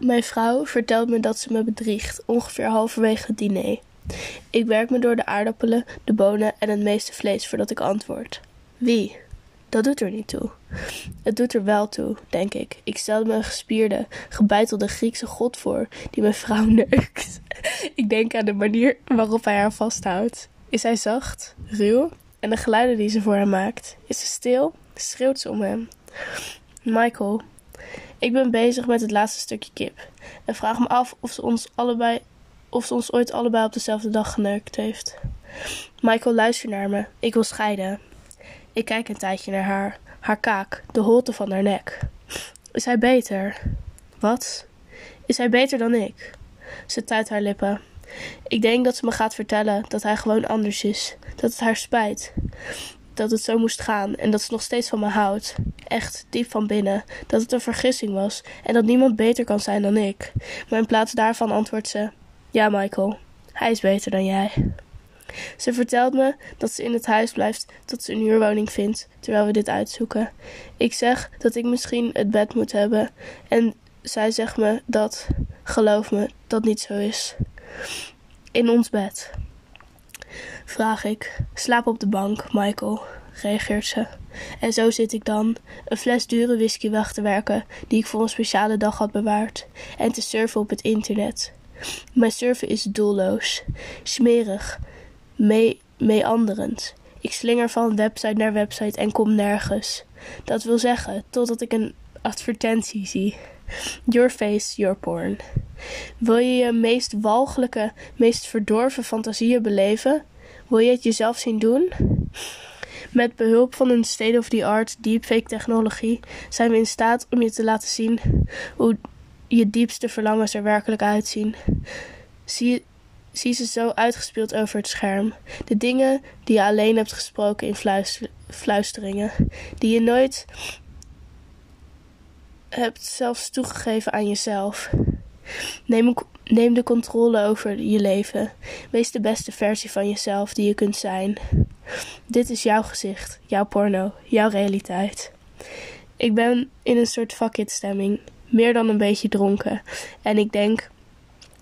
Mijn vrouw vertelt me dat ze me bedriegt, ongeveer halverwege het diner. Ik werk me door de aardappelen, de bonen en het meeste vlees voordat ik antwoord. Wie? Dat doet er niet toe. Het doet er wel toe, denk ik. Ik stelde me een gespierde, gebeitelde Griekse god voor die mijn vrouw neukt. ik denk aan de manier waarop hij haar vasthoudt. Is hij zacht, ruw en de geluiden die ze voor hem maakt? Is ze stil? Schreeuwt ze om hem? Michael, ik ben bezig met het laatste stukje kip en vraag me af of ze ons allebei of ze ons ooit allebei op dezelfde dag geneukt heeft. Michael, luister naar me. Ik wil scheiden. Ik kijk een tijdje naar haar. Haar kaak, de holte van haar nek. Is hij beter? Wat? Is hij beter dan ik? Ze tuit haar lippen. Ik denk dat ze me gaat vertellen dat hij gewoon anders is. Dat het haar spijt. Dat het zo moest gaan en dat ze nog steeds van me houdt. Echt, diep van binnen. Dat het een vergissing was en dat niemand beter kan zijn dan ik. Maar in plaats daarvan antwoordt ze: Ja, Michael, hij is beter dan jij. Ze vertelt me dat ze in het huis blijft tot ze een huurwoning vindt, terwijl we dit uitzoeken. Ik zeg dat ik misschien het bed moet hebben en zij zegt me dat, geloof me, dat niet zo is. In ons bed. Vraag ik. Slaap op de bank, Michael, reageert ze. En zo zit ik dan, een fles dure whisky weg te werken die ik voor een speciale dag had bewaard, en te surfen op het internet. Mijn surfen is doelloos, smerig, me meanderend. Ik slinger van website naar website en kom nergens. Dat wil zeggen, totdat ik een advertentie zie. Your face, your porn. Wil je je meest walgelijke, meest verdorven fantasieën beleven? Wil je het jezelf zien doen? Met behulp van een state-of-the-art deepfake technologie zijn we in staat om je te laten zien hoe je diepste verlangens er werkelijk uitzien. Zie, zie ze zo uitgespeeld over het scherm. De dingen die je alleen hebt gesproken in fluister, fluisteringen, die je nooit hebt zelfs toegegeven aan jezelf. Neem, neem de controle over je leven. Wees de beste versie van jezelf die je kunt zijn. Dit is jouw gezicht, jouw porno, jouw realiteit. Ik ben in een soort fuck it stemming, meer dan een beetje dronken. En ik denk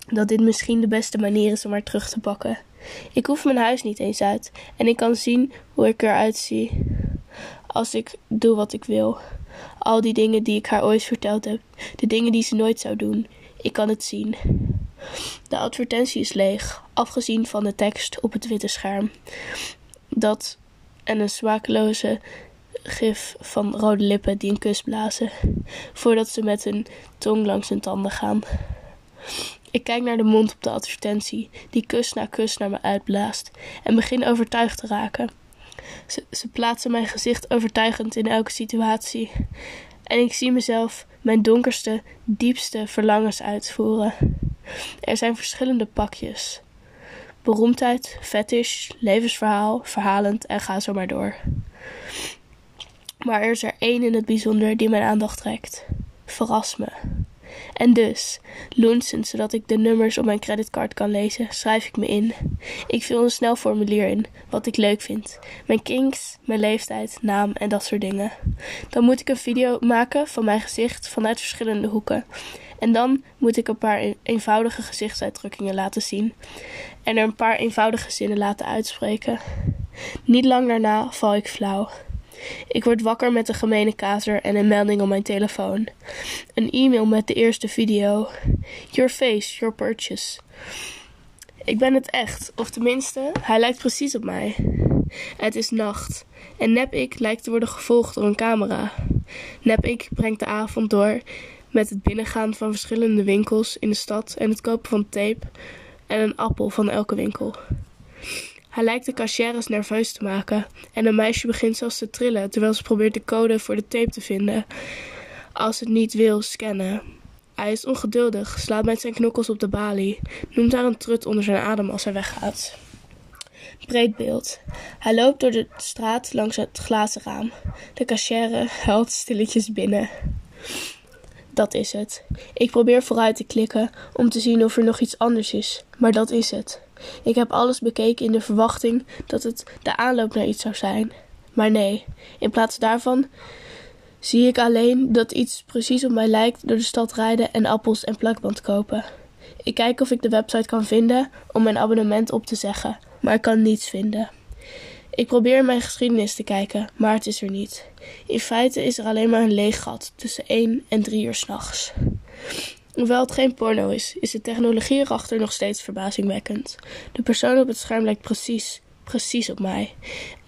dat dit misschien de beste manier is om haar terug te pakken. Ik hoef mijn huis niet eens uit en ik kan zien hoe ik eruit zie als ik doe wat ik wil. Al die dingen die ik haar ooit verteld heb, de dingen die ze nooit zou doen, ik kan het zien. De advertentie is leeg, afgezien van de tekst op het witte scherm. Dat en een smakeloze gif van rode lippen die een kus blazen, voordat ze met hun tong langs hun tanden gaan. Ik kijk naar de mond op de advertentie, die kus na kus naar me uitblaast, en begin overtuigd te raken. Ze, ze plaatsen mijn gezicht overtuigend in elke situatie. En ik zie mezelf mijn donkerste, diepste verlangens uitvoeren. Er zijn verschillende pakjes. Beroemdheid, fetish, levensverhaal, verhalend en ga zo maar door. Maar er is er één in het bijzonder die mijn aandacht trekt. Verras me. En dus, loensend zodat ik de nummers op mijn creditcard kan lezen, schrijf ik me in. Ik vul een snel formulier in, wat ik leuk vind. Mijn kinks, mijn leeftijd, naam en dat soort dingen. Dan moet ik een video maken van mijn gezicht vanuit verschillende hoeken. En dan moet ik een paar eenvoudige gezichtsuitdrukkingen laten zien. En er een paar eenvoudige zinnen laten uitspreken. Niet lang daarna val ik flauw. Ik word wakker met een gemene kater en een melding op mijn telefoon. Een e-mail met de eerste video. Your face, your purchase. Ik ben het echt, of tenminste, hij lijkt precies op mij. Het is nacht en nep ik lijkt te worden gevolgd door een camera. Nep ik brengt de avond door met het binnengaan van verschillende winkels in de stad en het kopen van tape en een appel van elke winkel. Hij lijkt de cashiers nerveus te maken en een meisje begint zelfs te trillen terwijl ze probeert de code voor de tape te vinden. Als het niet wil scannen. Hij is ongeduldig, slaat met zijn knokkels op de balie, noemt haar een trut onder zijn adem als hij weggaat. Breed beeld. Hij loopt door de straat langs het glazen raam. De cashier huilt stilletjes binnen. Dat is het. Ik probeer vooruit te klikken om te zien of er nog iets anders is, maar dat is het. Ik heb alles bekeken in de verwachting dat het de aanloop naar iets zou zijn. Maar nee, in plaats daarvan zie ik alleen dat iets precies op mij lijkt door de stad rijden en appels en plakband kopen. Ik kijk of ik de website kan vinden om mijn abonnement op te zeggen, maar ik kan niets vinden. Ik probeer mijn geschiedenis te kijken, maar het is er niet. In feite is er alleen maar een leeg gat tussen 1 en 3 uur s'nachts. Hoewel het geen porno is, is de technologie erachter nog steeds verbazingwekkend. De persoon op het scherm lijkt precies, precies op mij.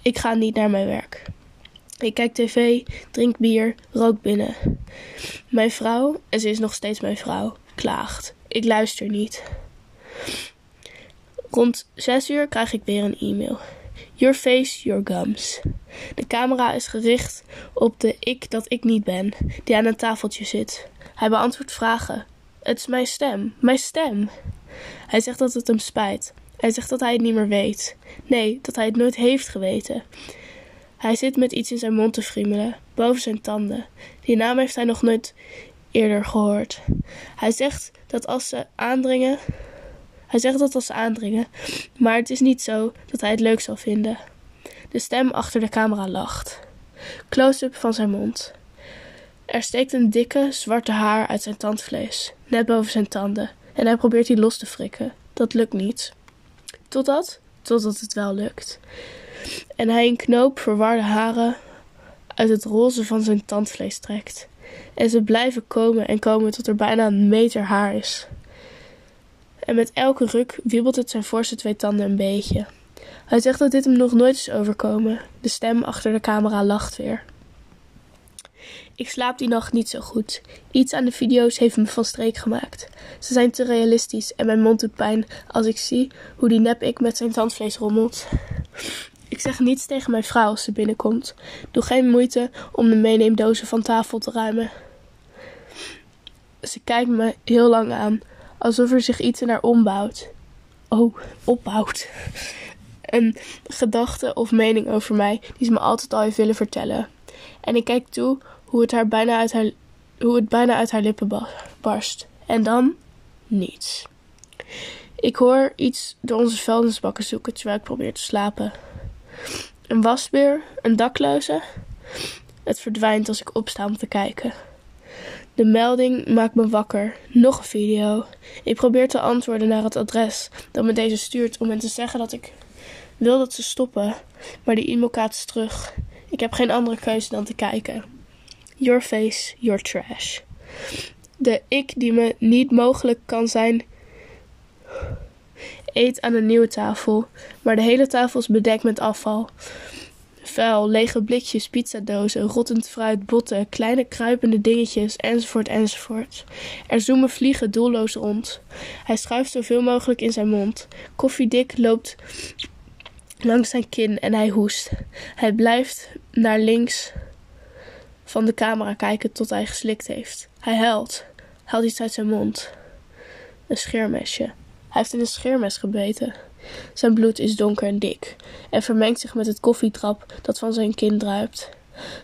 Ik ga niet naar mijn werk. Ik kijk tv, drink bier, rook binnen. Mijn vrouw, en ze is nog steeds mijn vrouw, klaagt. Ik luister niet. Rond 6 uur krijg ik weer een e-mail. Your face, your gums. De camera is gericht op de ik dat ik niet ben, die aan een tafeltje zit. Hij beantwoordt vragen. Het is mijn stem, mijn stem. Hij zegt dat het hem spijt. Hij zegt dat hij het niet meer weet. Nee, dat hij het nooit heeft geweten. Hij zit met iets in zijn mond te friemelen, boven zijn tanden. Die naam heeft hij nog nooit eerder gehoord. Hij zegt dat als ze aandringen. Hij zegt dat als ze aandringen, maar het is niet zo dat hij het leuk zal vinden. De stem achter de camera lacht. Close-up van zijn mond. Er steekt een dikke, zwarte haar uit zijn tandvlees, net boven zijn tanden, en hij probeert die los te frikken. Dat lukt niet. Totdat, totdat het wel lukt. En hij een knoop verwarde haren uit het roze van zijn tandvlees trekt. En ze blijven komen en komen tot er bijna een meter haar is. En met elke ruk wiebelt het zijn voorste twee tanden een beetje. Hij zegt dat dit hem nog nooit is overkomen. De stem achter de camera lacht weer. Ik slaap die nacht niet zo goed. Iets aan de video's heeft me van streek gemaakt. Ze zijn te realistisch en mijn mond doet pijn als ik zie hoe die nep ik met zijn tandvlees rommelt. Ik zeg niets tegen mijn vrouw als ze binnenkomt. Doe geen moeite om de meeneemdozen van tafel te ruimen. Ze kijkt me heel lang aan, alsof er zich iets in haar ombouwt. Oh, opbouwt. Een gedachte of mening over mij die ze me altijd al heeft willen vertellen. En ik kijk toe hoe het, haar bijna, uit haar, hoe het bijna uit haar lippen barst. En dan niets. Ik hoor iets door onze vuilnisbakken zoeken terwijl ik probeer te slapen. Een wasbeer, een dakloze. Het verdwijnt als ik opsta om te kijken. De melding maakt me wakker. Nog een video. Ik probeer te antwoorden naar het adres dat me deze stuurt om hen te zeggen dat ik wil dat ze stoppen. Maar die e-mail is terug. Ik heb geen andere keuze dan te kijken. Your face, your trash. De ik die me niet mogelijk kan zijn, eet aan een nieuwe tafel, maar de hele tafel is bedekt met afval. Vuil, lege blikjes, pizzadozen, rottend fruit, botten, kleine kruipende dingetjes, enzovoort, enzovoort. Er zoomen vliegen doelloos rond. Hij schuift zoveel mogelijk in zijn mond. Koffiedik loopt langs zijn kin en hij hoest. Hij blijft naar links van de camera kijken tot hij geslikt heeft. Hij huilt, haalt iets uit zijn mond. Een scheermesje. Hij heeft in een scheermes gebeten. Zijn bloed is donker en dik en vermengt zich met het koffietrap dat van zijn kin druipt,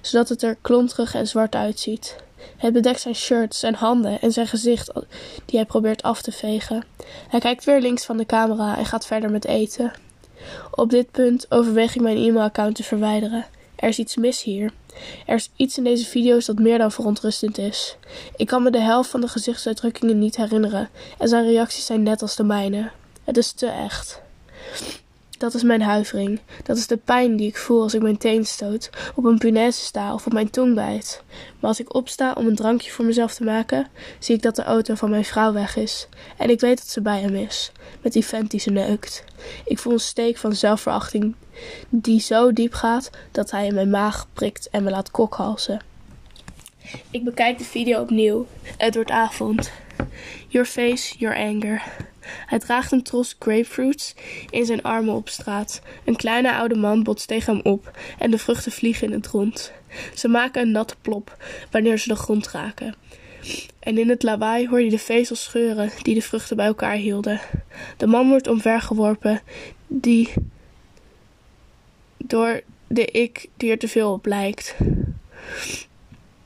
zodat het er klonterig en zwart uitziet. Het bedekt zijn shirt, zijn handen en zijn gezicht die hij probeert af te vegen. Hij kijkt weer links van de camera en gaat verder met eten. Op dit punt overweeg ik mijn e-mailaccount te verwijderen. Er is iets mis hier. Er is iets in deze video's dat meer dan verontrustend is. Ik kan me de helft van de gezichtsuitdrukkingen niet herinneren en zijn reacties zijn net als de mijne. Het is te echt. Dat is mijn huivering. Dat is de pijn die ik voel als ik mijn teen stoot, op een punaise sta of op mijn tong bijt. Maar als ik opsta om een drankje voor mezelf te maken, zie ik dat de auto van mijn vrouw weg is. En ik weet dat ze bij hem is, met die vent die ze neukt. Ik voel een steek van zelfverachting die zo diep gaat dat hij in mijn maag prikt en me laat kokhalzen. Ik bekijk de video opnieuw. Het wordt avond. Your face, your anger. Hij draagt een tros grapefruits in zijn armen op straat. Een kleine oude man botst tegen hem op en de vruchten vliegen in het rond. Ze maken een natte plop wanneer ze de grond raken. En in het lawaai hoor je de vezels scheuren die de vruchten bij elkaar hielden. De man wordt omvergeworpen, die door de ik die er te veel op lijkt.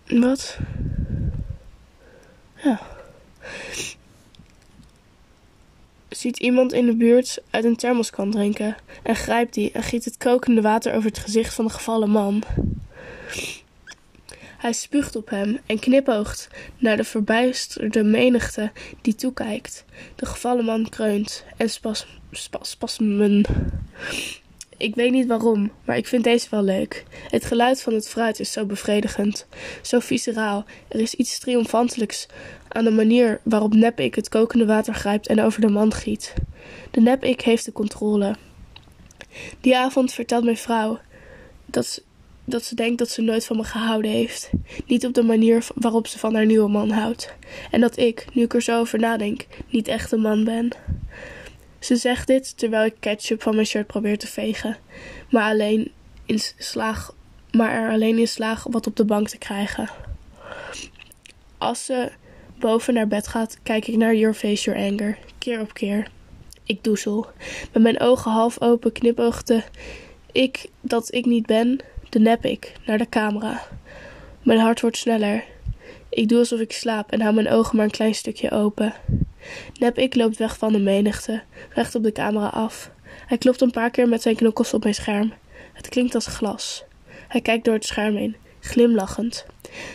Wat? Ja. Ziet iemand in de buurt uit een thermoskan drinken en grijpt die en giet het kokende water over het gezicht van de gevallen man. Hij spuugt op hem en knipoogt naar de verbijsterde menigte die toekijkt. De gevallen man kreunt en spas, spas, spasmen. Ik weet niet waarom, maar ik vind deze wel leuk. Het geluid van het fruit is zo bevredigend, zo visceraal. Er is iets triomfantelijks aan de manier waarop nep-ik het kokende water grijpt en over de man giet. De nep-ik heeft de controle. Die avond vertelt mijn vrouw dat ze, dat ze denkt dat ze nooit van me gehouden heeft. Niet op de manier waarop ze van haar nieuwe man houdt. En dat ik, nu ik er zo over nadenk, niet echt een man ben. Ze zegt dit terwijl ik ketchup van mijn shirt probeer te vegen, maar, alleen in slaag, maar er alleen in slaag wat op de bank te krijgen. Als ze boven naar bed gaat, kijk ik naar Your Face, Your Anger, keer op keer. Ik doezel. Met mijn ogen half open knipoogde ik dat ik niet ben, de nep ik, naar de camera. Mijn hart wordt sneller. Ik doe alsof ik slaap en hou mijn ogen maar een klein stukje open. Nep ik loopt weg van de menigte, recht op de camera af. Hij klopt een paar keer met zijn knokkels op mijn scherm. Het klinkt als glas. Hij kijkt door het scherm heen, glimlachend.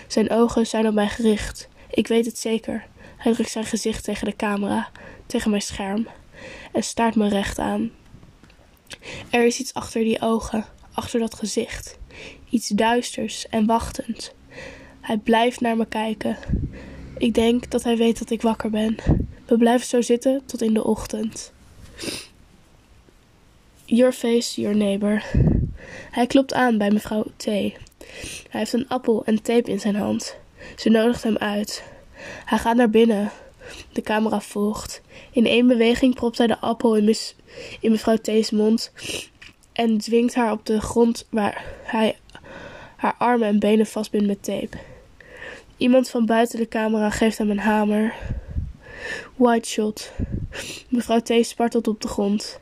Zijn ogen zijn op mij gericht. Ik weet het zeker. Hij drukt zijn gezicht tegen de camera, tegen mijn scherm, en staart me recht aan. Er is iets achter die ogen, achter dat gezicht. Iets duisters en wachtend. Hij blijft naar me kijken. Ik denk dat hij weet dat ik wakker ben. We blijven zo zitten tot in de ochtend. Your face, your neighbor. Hij klopt aan bij mevrouw T. Hij heeft een appel en tape in zijn hand. Ze nodigt hem uit. Hij gaat naar binnen. De camera volgt. In één beweging propt hij de appel in, in mevrouw T's mond en dwingt haar op de grond waar hij haar armen en benen vastbindt met tape. Iemand van buiten de camera geeft hem een hamer. White shot. Mevrouw T spartelt op de grond.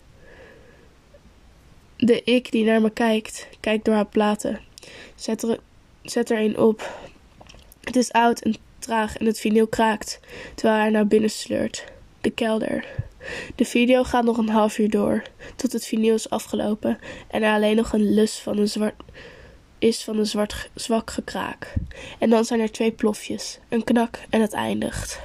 De ik die naar me kijkt, kijkt door haar platen. Zet er, zet er een op. Het is oud en traag en het vinyl kraakt, terwijl hij naar binnen sleurt. De kelder. De video gaat nog een half uur door, tot het vinyl is afgelopen en er alleen nog een lus van een zwart is van een zwart, zwak gekraak. En dan zijn er twee plofjes, een knak en het eindigt.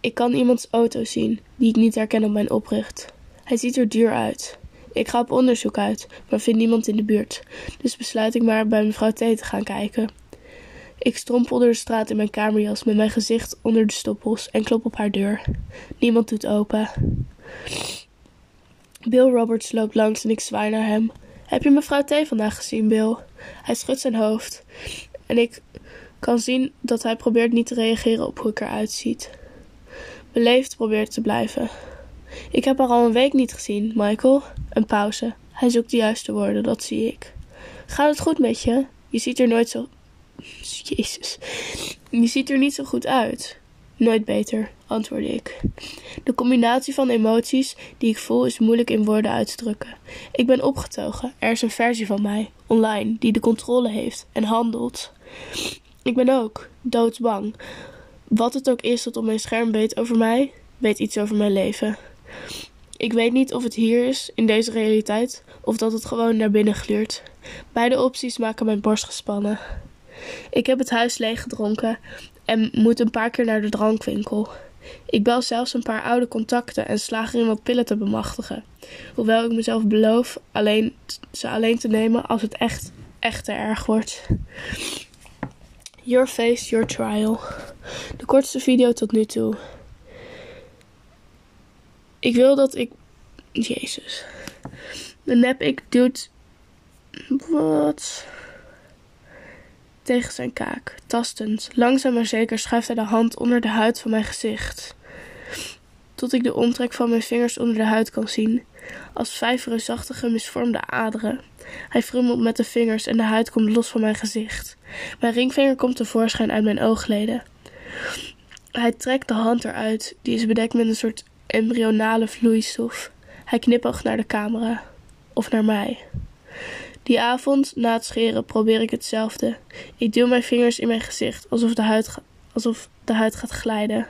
Ik kan iemands auto zien, die ik niet herken op mijn opricht. Hij ziet er duur uit. Ik ga op onderzoek uit, maar vind niemand in de buurt, dus besluit ik maar bij mevrouw T te gaan kijken. Ik strompel door de straat in mijn kamerjas met mijn gezicht onder de stoppels en klop op haar deur. Niemand doet open. Bill Roberts loopt langs en ik zwaai naar hem. Heb je mevrouw T vandaag gezien, Bill? Hij schudt zijn hoofd. En ik kan zien dat hij probeert niet te reageren op hoe ik eruit ziet. Beleefd probeert te blijven. Ik heb haar al een week niet gezien, Michael. Een pauze. Hij zoekt de juiste woorden, dat zie ik. Gaat het goed met je? Je ziet er nooit zo. Jezus. Je ziet er niet zo goed uit. Nooit beter, antwoordde ik. De combinatie van emoties die ik voel is moeilijk in woorden uit te drukken. Ik ben opgetogen. Er is een versie van mij, online, die de controle heeft en handelt. Ik ben ook doodsbang. Wat het ook is dat op mijn scherm weet over mij, weet iets over mijn leven. Ik weet niet of het hier is, in deze realiteit, of dat het gewoon naar binnen gluurt. Beide opties maken mijn borst gespannen. Ik heb het huis leeggedronken en moet een paar keer naar de drankwinkel. Ik bel zelfs een paar oude contacten en slaag erin wat pillen te bemachtigen. Hoewel ik mezelf beloof alleen, ze alleen te nemen als het echt, echt te erg wordt. Your face, your trial. De kortste video tot nu toe. Ik wil dat ik. Jezus. De nep ik doet. Wat? Tegen zijn kaak, tastend. Langzaam maar zeker schuift hij de hand onder de huid van mijn gezicht. Tot ik de omtrek van mijn vingers onder de huid kan zien, als vijf reusachtige misvormde aderen. Hij frummelt met de vingers en de huid komt los van mijn gezicht. Mijn ringvinger komt tevoorschijn uit mijn oogleden. Hij trekt de hand eruit, die is bedekt met een soort embryonale vloeistof. Hij knipoogt naar de camera. Of naar mij. Die avond, na het scheren, probeer ik hetzelfde. Ik duw mijn vingers in mijn gezicht, alsof de huid, alsof de huid gaat glijden.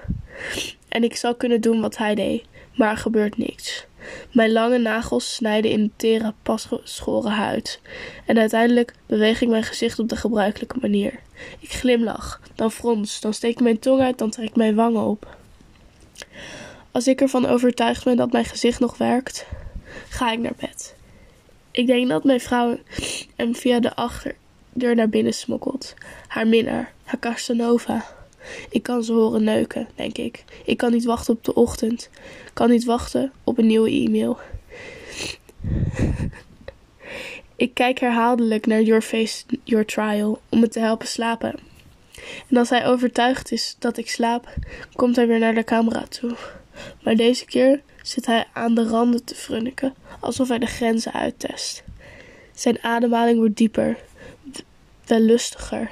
En ik zal kunnen doen wat hij deed, maar er gebeurt niks. Mijn lange nagels snijden in de tere, pasgeschoren huid. En uiteindelijk beweeg ik mijn gezicht op de gebruikelijke manier. Ik glimlach, dan frons, dan steek ik mijn tong uit, dan trek ik mijn wangen op. Als ik ervan overtuigd ben dat mijn gezicht nog werkt, ga ik naar bed. Ik denk dat mijn vrouw hem via de achterdeur naar binnen smokkelt. Haar minnaar, haar Casanova. Ik kan ze horen neuken, denk ik. Ik kan niet wachten op de ochtend. Kan niet wachten op een nieuwe e-mail. ik kijk herhaaldelijk naar Your Face, Your Trial om me te helpen slapen. En als hij overtuigd is dat ik slaap, komt hij weer naar de camera toe. Maar deze keer zit hij aan de randen te frunniken, alsof hij de grenzen uittest. Zijn ademhaling wordt dieper, wel lustiger.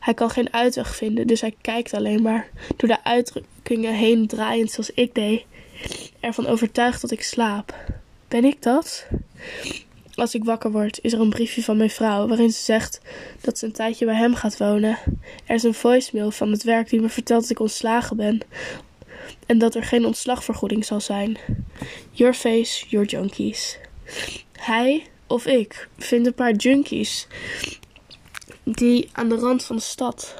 Hij kan geen uitweg vinden, dus hij kijkt alleen maar, door de uitdrukkingen heen draaiend zoals ik deed, ervan overtuigd dat ik slaap. Ben ik dat? Als ik wakker word, is er een briefje van mijn vrouw waarin ze zegt dat ze een tijdje bij hem gaat wonen. Er is een voicemail van het werk die me vertelt dat ik ontslagen ben en dat er geen ontslagvergoeding zal zijn. Your face, your junkies. Hij of ik vind een paar junkies die aan de rand van de stad.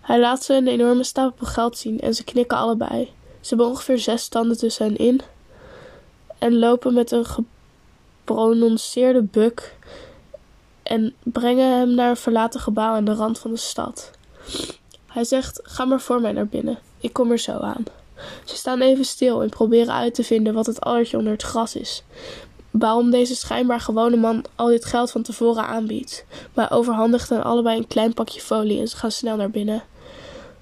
Hij laat ze een enorme stapel geld zien en ze knikken allebei. Ze hebben ongeveer zes tanden tussen hen in en lopen met een geprononceerde buk en brengen hem naar een verlaten gebouw aan de rand van de stad. Hij zegt: Ga maar voor mij naar binnen. Ik kom er zo aan. Ze staan even stil en proberen uit te vinden wat het allertje onder het gras is. Waarom deze schijnbaar gewone man al dit geld van tevoren aanbiedt. Maar overhandigt hen allebei een klein pakje folie en ze gaan snel naar binnen.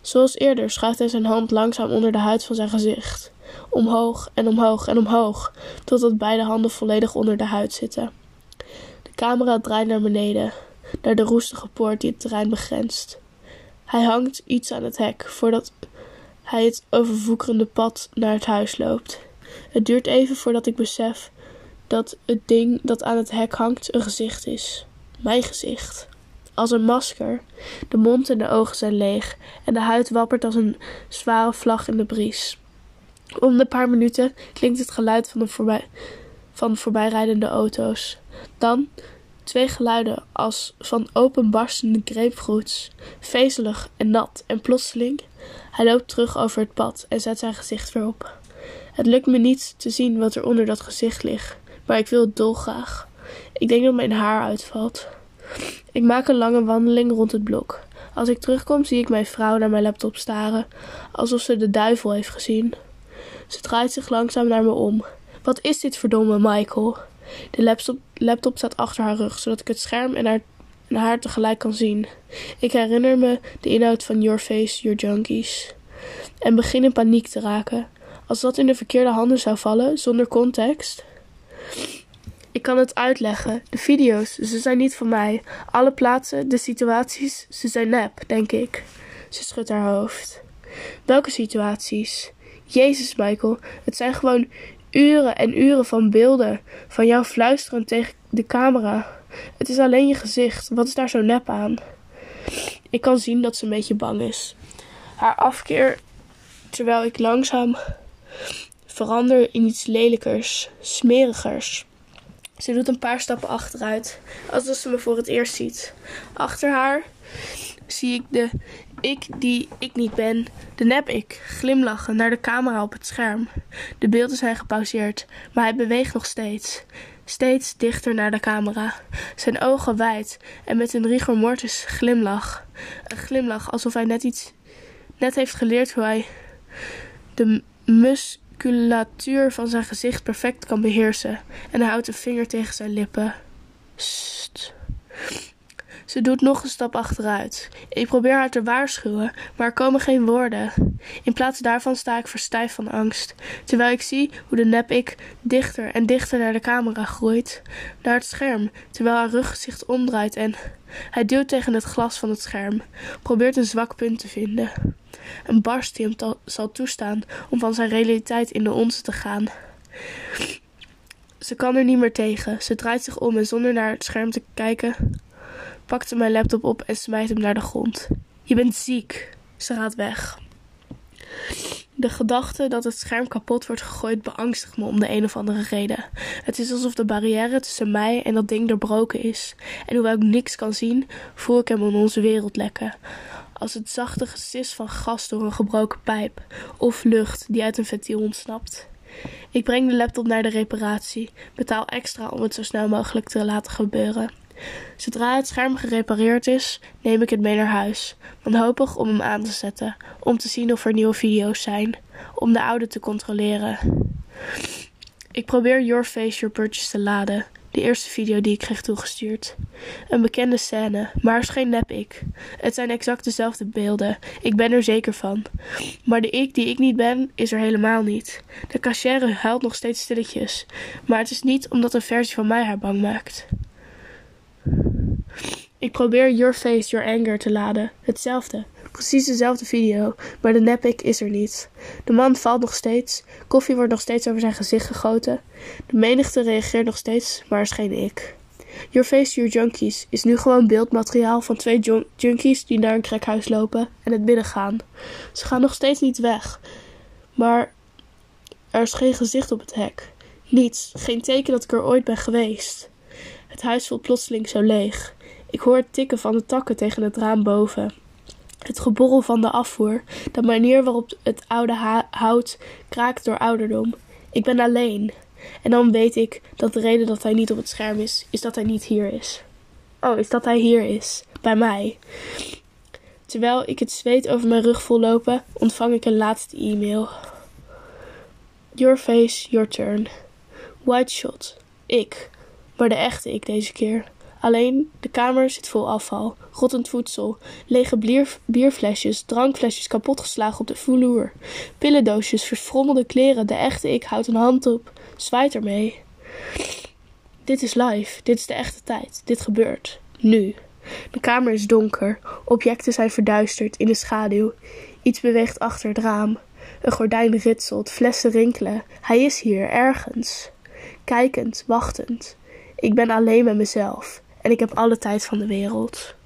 Zoals eerder schuift hij zijn hand langzaam onder de huid van zijn gezicht. Omhoog en omhoog en omhoog, totdat beide handen volledig onder de huid zitten. De camera draait naar beneden, naar de roestige poort die het terrein begrenst. Hij hangt iets aan het hek voordat hij het overvoekerende pad naar het huis loopt. Het duurt even voordat ik besef dat het ding dat aan het hek hangt een gezicht is. Mijn gezicht. Als een masker. De mond en de ogen zijn leeg en de huid wappert als een zware vlag in de bries. Om de paar minuten klinkt het geluid van, de van voorbijrijdende auto's. Dan Twee geluiden als van openbarstende grapefruits, vezelig en nat en plotseling. Hij loopt terug over het pad en zet zijn gezicht weer op. Het lukt me niet te zien wat er onder dat gezicht ligt, maar ik wil het dolgraag. Ik denk dat mijn haar uitvalt. Ik maak een lange wandeling rond het blok. Als ik terugkom zie ik mijn vrouw naar mijn laptop staren, alsof ze de duivel heeft gezien. Ze draait zich langzaam naar me om. Wat is dit verdomme, Michael? De laptop, laptop staat achter haar rug, zodat ik het scherm en haar, haar tegelijk kan zien. Ik herinner me de inhoud van Your Face, Your Junkies. En begin in paniek te raken. Als dat in de verkeerde handen zou vallen, zonder context. Ik kan het uitleggen. De video's, ze zijn niet van mij. Alle plaatsen, de situaties, ze zijn nep, denk ik. Ze schudt haar hoofd. Welke situaties? Jezus, Michael, het zijn gewoon uren en uren van beelden van jou fluisteren tegen de camera. Het is alleen je gezicht. Wat is daar zo nep aan? Ik kan zien dat ze een beetje bang is. Haar afkeer terwijl ik langzaam verander in iets lelijkers, smerigers. Ze doet een paar stappen achteruit, alsof ze me voor het eerst ziet. Achter haar zie ik de ik die ik niet ben, de nep-ik, glimlachen naar de camera op het scherm. De beelden zijn gepauzeerd, maar hij beweegt nog steeds. Steeds dichter naar de camera. Zijn ogen wijd en met een rigor mortis glimlach. Een glimlach alsof hij net iets net heeft geleerd hoe hij de musculatuur van zijn gezicht perfect kan beheersen. En hij houdt een vinger tegen zijn lippen. Sst. Ze doet nog een stap achteruit. Ik probeer haar te waarschuwen, maar er komen geen woorden. In plaats daarvan sta ik verstijfd van angst, terwijl ik zie hoe de nep-ik dichter en dichter naar de camera groeit, naar het scherm, terwijl haar ruggezicht omdraait en hij duwt tegen het glas van het scherm, probeert een zwak punt te vinden. Een barst die hem zal toestaan om van zijn realiteit in de onze te gaan. Ze kan er niet meer tegen. Ze draait zich om en zonder naar het scherm te kijken pakte mijn laptop op en smijt hem naar de grond. Je bent ziek. Ze gaat weg. De gedachte dat het scherm kapot wordt gegooid beangstigt me om de een of andere reden. Het is alsof de barrière tussen mij en dat ding doorbroken is. En hoewel ik niks kan zien, voel ik hem in onze wereld lekken. Als het zachte gesis van gas door een gebroken pijp of lucht die uit een ventiel ontsnapt. Ik breng de laptop naar de reparatie, betaal extra om het zo snel mogelijk te laten gebeuren. Zodra het scherm gerepareerd is, neem ik het mee naar huis, wanhopig om hem aan te zetten, om te zien of er nieuwe video's zijn, om de oude te controleren. Ik probeer Your Face Your Purchase te laden, de eerste video die ik kreeg toegestuurd. Een bekende scène, maar er is geen nep ik. Het zijn exact dezelfde beelden, ik ben er zeker van. Maar de ik die ik niet ben, is er helemaal niet. De cachère huilt nog steeds stilletjes, maar het is niet omdat een versie van mij haar bang maakt. Ik probeer Your Face, Your Anger te laden. Hetzelfde. Precies dezelfde video, maar de nepik is er niet. De man valt nog steeds. Koffie wordt nog steeds over zijn gezicht gegoten. De menigte reageert nog steeds, maar er is geen ik. Your Face, Your Junkies is nu gewoon beeldmateriaal van twee jun junkies die naar een crackhuis lopen en het binnengaan. Ze gaan nog steeds niet weg, maar er is geen gezicht op het hek. Niets, geen teken dat ik er ooit ben geweest. Het huis voelt plotseling zo leeg. Ik hoor het tikken van de takken tegen het raam boven. Het geborrel van de afvoer, de manier waarop het oude hout kraakt door ouderdom. Ik ben alleen. En dan weet ik dat de reden dat hij niet op het scherm is, is dat hij niet hier is. Oh, is dat hij hier is, bij mij. Terwijl ik het zweet over mijn rug voel lopen, ontvang ik een laatste e-mail. Your face, your turn. White shot. Ik. Maar de echte ik deze keer. Alleen, de kamer zit vol afval, rottend voedsel, lege bier, bierflesjes, drankflesjes kapotgeslagen op de vloer, pillendoosjes, verfrommelde kleren. De echte ik houdt een hand op, zwaait ermee. Dit is live, dit is de echte tijd, dit gebeurt, nu. De kamer is donker, objecten zijn verduisterd in de schaduw. Iets beweegt achter het raam. Een gordijn ritselt, flessen rinkelen. Hij is hier, ergens. Kijkend, wachtend. Ik ben alleen met mezelf en ik heb alle tijd van de wereld.